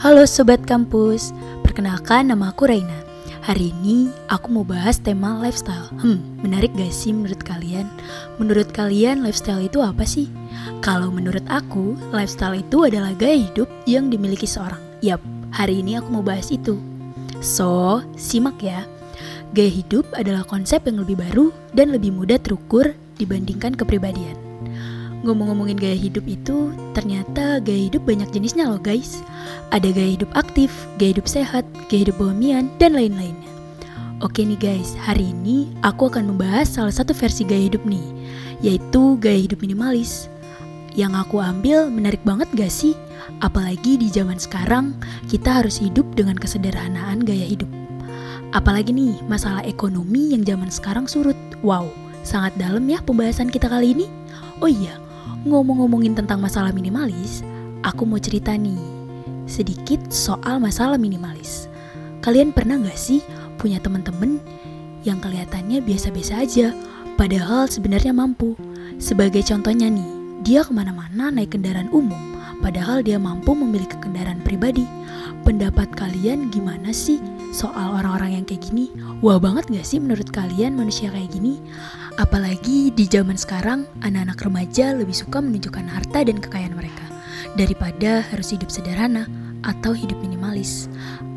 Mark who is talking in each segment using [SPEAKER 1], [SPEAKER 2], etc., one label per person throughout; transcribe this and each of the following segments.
[SPEAKER 1] Halo Sobat Kampus, perkenalkan nama aku Raina Hari ini aku mau bahas tema lifestyle. Hmm, menarik gak sih menurut kalian? Menurut kalian lifestyle itu apa sih? Kalau menurut aku, lifestyle itu adalah gaya hidup yang dimiliki seorang. Yap, hari ini aku mau bahas itu. So, simak ya. Gaya hidup adalah konsep yang lebih baru dan lebih mudah terukur dibandingkan kepribadian Ngomong-ngomongin gaya hidup itu, ternyata gaya hidup banyak jenisnya loh guys. Ada gaya hidup aktif, gaya hidup sehat, gaya hidup bohemian, dan lain-lainnya. Oke nih guys, hari ini aku akan membahas salah satu versi gaya hidup nih, yaitu gaya hidup minimalis. Yang aku ambil menarik banget gak sih? Apalagi di zaman sekarang, kita harus hidup dengan kesederhanaan gaya hidup. Apalagi nih, masalah ekonomi yang zaman sekarang surut. Wow, sangat dalam ya pembahasan kita kali ini. Oh iya, Ngomong-ngomongin tentang masalah minimalis, aku mau cerita nih sedikit soal masalah minimalis. Kalian pernah gak sih punya teman-teman yang kelihatannya biasa-biasa aja, padahal sebenarnya mampu? Sebagai contohnya nih, dia ke mana-mana naik kendaraan umum, padahal dia mampu memiliki kendaraan pribadi. Pendapat kalian gimana sih soal orang-orang yang kayak gini? Wah banget gak sih menurut kalian manusia kayak gini? Apalagi di zaman sekarang, anak-anak remaja lebih suka menunjukkan harta dan kekayaan mereka daripada harus hidup sederhana atau hidup minimalis.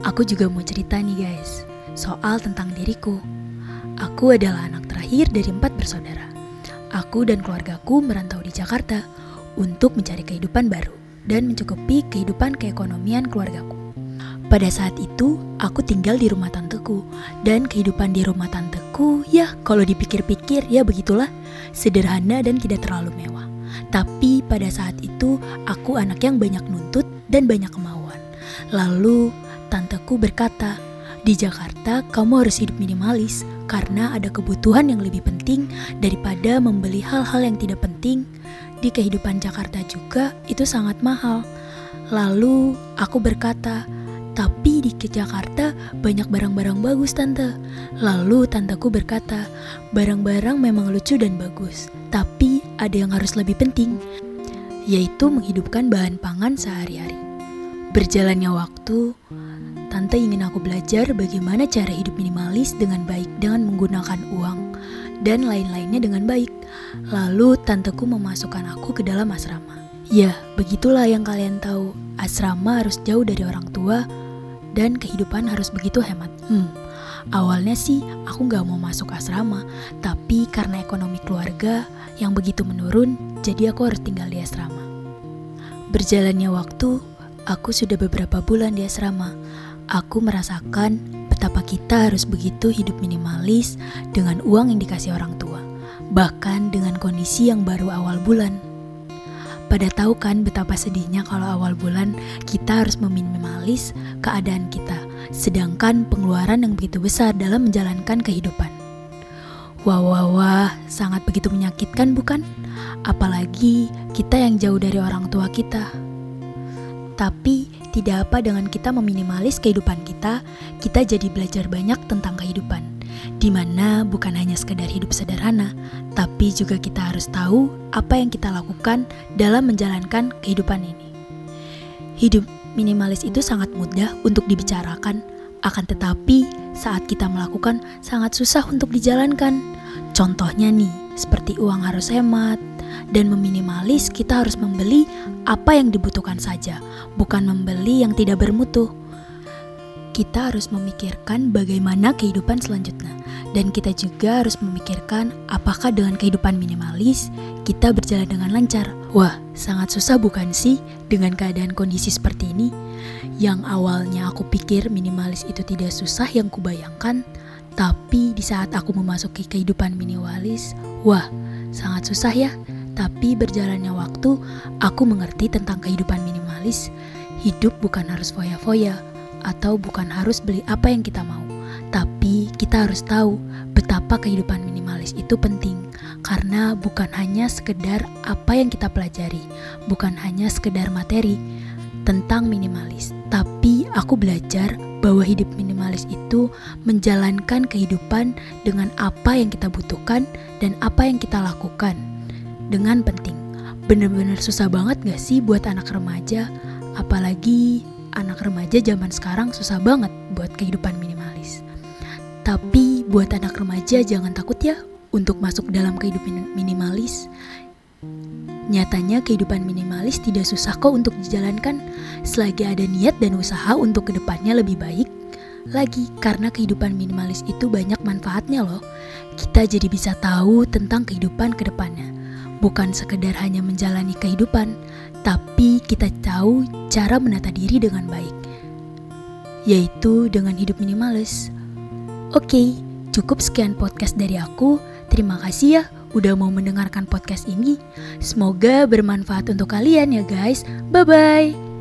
[SPEAKER 1] Aku juga mau cerita nih guys, soal tentang diriku. Aku adalah anak terakhir dari empat bersaudara. Aku dan keluargaku merantau di Jakarta untuk mencari kehidupan baru dan mencukupi kehidupan keekonomian keluargaku. Pada saat itu, aku tinggal di rumah tanteku, dan kehidupan di rumah tanteku, ya kalau dipikir-pikir ya begitulah, sederhana dan tidak terlalu mewah. Tapi pada saat itu, aku anak yang banyak nuntut dan banyak kemauan. Lalu, tanteku berkata, di Jakarta kamu harus hidup minimalis karena ada kebutuhan yang lebih penting daripada membeli hal-hal yang tidak penting. Di kehidupan Jakarta juga itu sangat mahal. Lalu aku berkata, tapi di Jakarta banyak barang-barang bagus tante. Lalu tanteku berkata, barang-barang memang lucu dan bagus, tapi ada yang harus lebih penting, yaitu menghidupkan bahan pangan sehari-hari. Berjalannya waktu, tante ingin aku belajar bagaimana cara hidup minimalis dengan baik dengan menggunakan uang dan lain-lainnya dengan baik. Lalu tanteku memasukkan aku ke dalam asrama. Ya, begitulah yang kalian tahu. Asrama harus jauh dari orang tua dan kehidupan harus begitu hemat. Hmm, awalnya sih aku gak mau masuk asrama, tapi karena ekonomi keluarga yang begitu menurun, jadi aku harus tinggal di asrama. Berjalannya waktu, aku sudah beberapa bulan di asrama. Aku merasakan betapa kita harus begitu hidup minimalis dengan uang yang dikasih orang tua, bahkan dengan kondisi yang baru awal bulan. Pada tahu kan betapa sedihnya kalau awal bulan kita harus meminimalis keadaan kita, sedangkan pengeluaran yang begitu besar dalam menjalankan kehidupan. Wah, wah, wah, sangat begitu menyakitkan bukan? Apalagi kita yang jauh dari orang tua kita. Tapi tidak apa dengan kita meminimalis kehidupan kita, kita jadi belajar banyak tentang kehidupan di mana bukan hanya sekedar hidup sederhana, tapi juga kita harus tahu apa yang kita lakukan dalam menjalankan kehidupan ini. Hidup minimalis itu sangat mudah untuk dibicarakan, akan tetapi saat kita melakukan sangat susah untuk dijalankan. Contohnya nih, seperti uang harus hemat, dan meminimalis kita harus membeli apa yang dibutuhkan saja, bukan membeli yang tidak bermutu. Kita harus memikirkan bagaimana kehidupan selanjutnya dan kita juga harus memikirkan apakah dengan kehidupan minimalis kita berjalan dengan lancar. Wah, sangat susah bukan sih dengan keadaan kondisi seperti ini? Yang awalnya aku pikir minimalis itu tidak susah yang kubayangkan, tapi di saat aku memasuki kehidupan minimalis, wah, sangat susah ya. Tapi berjalannya waktu, aku mengerti tentang kehidupan minimalis. Hidup bukan harus foya-foya, atau bukan harus beli apa yang kita mau tapi kita harus tahu betapa kehidupan minimalis itu penting karena bukan hanya sekedar apa yang kita pelajari, bukan hanya sekedar materi tentang minimalis, tapi aku belajar bahwa hidup minimalis itu menjalankan kehidupan dengan apa yang kita butuhkan dan apa yang kita lakukan dengan penting. Bener-bener susah banget gak sih buat anak remaja, apalagi anak remaja zaman sekarang susah banget buat kehidupan minimalis. Tapi buat anak remaja jangan takut ya untuk masuk dalam kehidupan minimalis. Nyatanya kehidupan minimalis tidak susah kok untuk dijalankan selagi ada niat dan usaha untuk ke depannya lebih baik. Lagi karena kehidupan minimalis itu banyak manfaatnya loh. Kita jadi bisa tahu tentang kehidupan ke depannya. Bukan sekedar hanya menjalani kehidupan, tapi kita tahu cara menata diri dengan baik. Yaitu dengan hidup minimalis. Oke, cukup sekian podcast dari aku. Terima kasih ya udah mau mendengarkan podcast ini. Semoga bermanfaat untuk kalian ya guys. Bye bye.